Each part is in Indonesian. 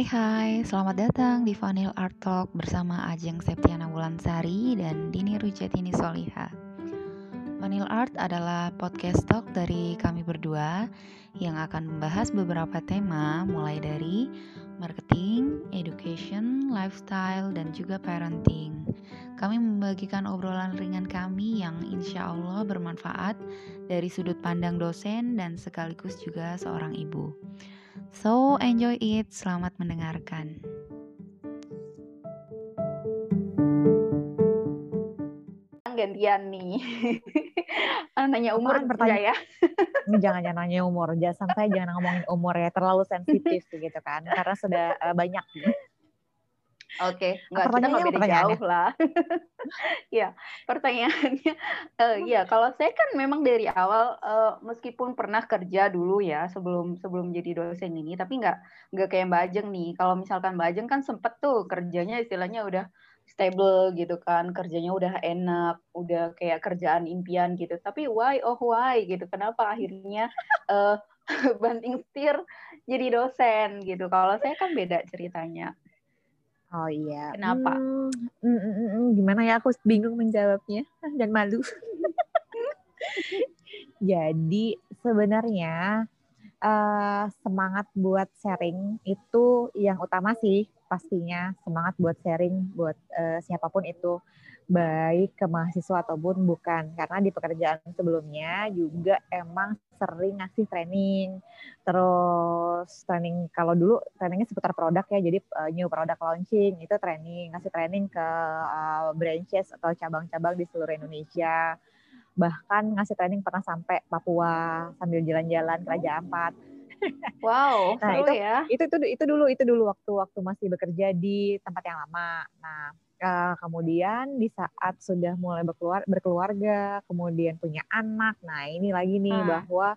Hai hai, selamat datang di Vanil Art Talk bersama Ajeng Septiana Wulansari dan Dini Rujatini Soliha. Vanil Art adalah podcast talk dari kami berdua yang akan membahas beberapa tema mulai dari marketing, education, lifestyle, dan juga parenting. Kami membagikan obrolan ringan kami yang insya Allah bermanfaat dari sudut pandang dosen dan sekaligus juga seorang ibu. So, enjoy it. Selamat mendengarkan. gantian nih. nanya umur pertanyaan ya. jangan jangan nanya umur. Jangan sampai jangan ngomongin umur ya, terlalu sensitif gitu kan. Karena sudah uh, banyak. Oke, okay. nggak kita nggak beda jauh lah. ya, pertanyaannya, uh, ya kalau saya kan memang dari awal uh, meskipun pernah kerja dulu ya sebelum sebelum jadi dosen ini, tapi nggak nggak kayak Mbak Ajeng nih. Kalau misalkan Mbak Ajeng kan sempet tuh kerjanya istilahnya udah stable gitu kan, kerjanya udah enak, udah kayak kerjaan impian gitu. Tapi why oh why gitu? Kenapa akhirnya uh, banting setir jadi dosen gitu? Kalau saya kan beda ceritanya. Oh iya. Kenapa? Hmm, mm, mm, mm, gimana ya? Aku bingung menjawabnya dan malu. Jadi sebenarnya uh, semangat buat sharing itu yang utama sih pastinya semangat buat sharing buat uh, siapa pun itu baik ke mahasiswa ataupun bukan karena di pekerjaan sebelumnya juga emang sering ngasih training terus training kalau dulu trainingnya seputar produk ya jadi uh, new product launching itu training ngasih training ke uh, branches atau cabang-cabang di seluruh Indonesia bahkan ngasih training pernah sampai Papua sambil jalan-jalan ke Raja Ampat Wow, nah, itu, ya. Itu itu itu dulu itu dulu waktu waktu masih bekerja di tempat yang lama. Nah, uh, kemudian di saat sudah mulai berkeluar berkeluarga, kemudian punya anak. Nah, ini lagi nih hmm. bahwa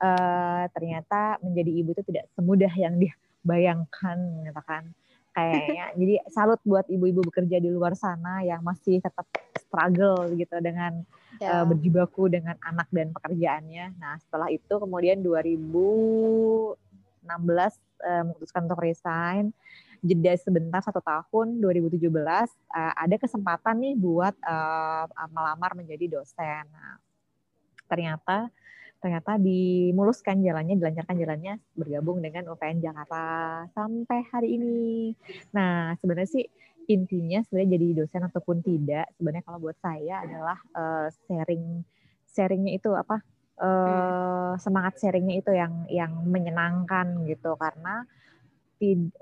uh, ternyata menjadi ibu itu tidak semudah yang dia bayangkan, katakan kayaknya. Jadi salut buat ibu-ibu bekerja di luar sana yang masih tetap struggle gitu dengan ya. uh, berjibaku dengan anak dan pekerjaannya. Nah, setelah itu kemudian 2016 uh, memutuskan untuk resign. Jeda sebentar satu tahun 2017 uh, ada kesempatan nih buat uh, melamar menjadi dosen. Nah, ternyata ternyata dimuluskan jalannya, dilancarkan jalannya bergabung dengan UPN Jakarta sampai hari ini. Nah, sebenarnya sih intinya sebenarnya jadi dosen ataupun tidak sebenarnya kalau buat saya adalah uh, sharing sharingnya itu apa uh, semangat sharingnya itu yang yang menyenangkan gitu karena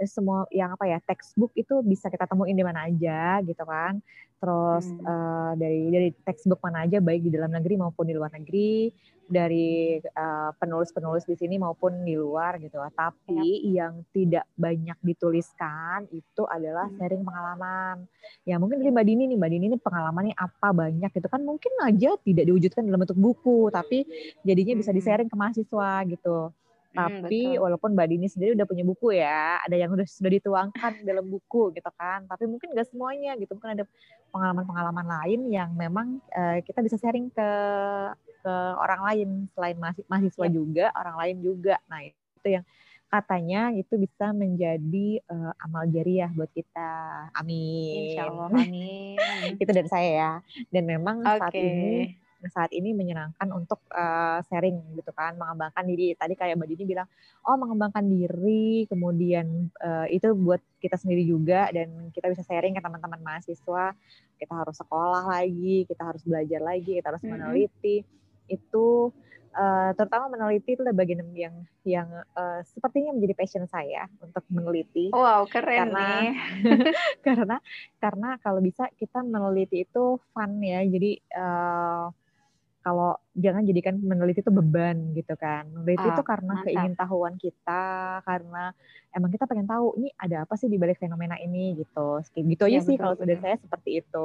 semua yang apa ya textbook itu bisa kita temuin di mana aja gitu kan terus hmm. uh, dari dari textbook mana aja baik di dalam negeri maupun di luar negeri dari uh, penulis-penulis di sini maupun di luar gitu. Tapi ya. yang tidak banyak dituliskan itu adalah hmm. sharing pengalaman. Ya mungkin dari Mbak Dini nih, Mbak Dini ini pengalamannya apa banyak gitu kan mungkin aja tidak diwujudkan dalam bentuk buku, tapi jadinya bisa hmm. di-sharing ke mahasiswa gitu. Hmm, tapi walaupun Mbak Dini sendiri udah punya buku ya, ada yang udah sudah dituangkan dalam buku gitu kan. Tapi mungkin nggak semuanya gitu, mungkin ada pengalaman-pengalaman lain yang memang uh, kita bisa sharing ke ke orang lain selain mahasiswa ya. juga, orang lain juga. Nah itu yang katanya itu bisa menjadi uh, amal jariah buat kita. Amin. Insya Allah. Amin. itu dari saya ya. Dan memang okay. saat ini saat ini menyenangkan untuk uh, sharing gitu kan, mengembangkan diri. Tadi kayak Mbak Dini bilang, oh mengembangkan diri, kemudian uh, itu buat kita sendiri juga dan kita bisa sharing ke teman-teman mahasiswa. Kita harus sekolah lagi, kita harus belajar lagi, kita harus meneliti. Itu uh, terutama meneliti itu adalah bagian yang yang uh, sepertinya menjadi passion saya untuk meneliti. Wow, keren karena, nih. karena karena kalau bisa kita meneliti itu fun ya. Jadi uh, kalau jangan jadikan meneliti itu beban gitu kan. Meneliti oh, itu karena mantap. keingintahuan kita, karena emang kita pengen tahu ini ada apa sih di balik fenomena ini gitu. Gitu aja ya, sih kalau dari saya seperti itu.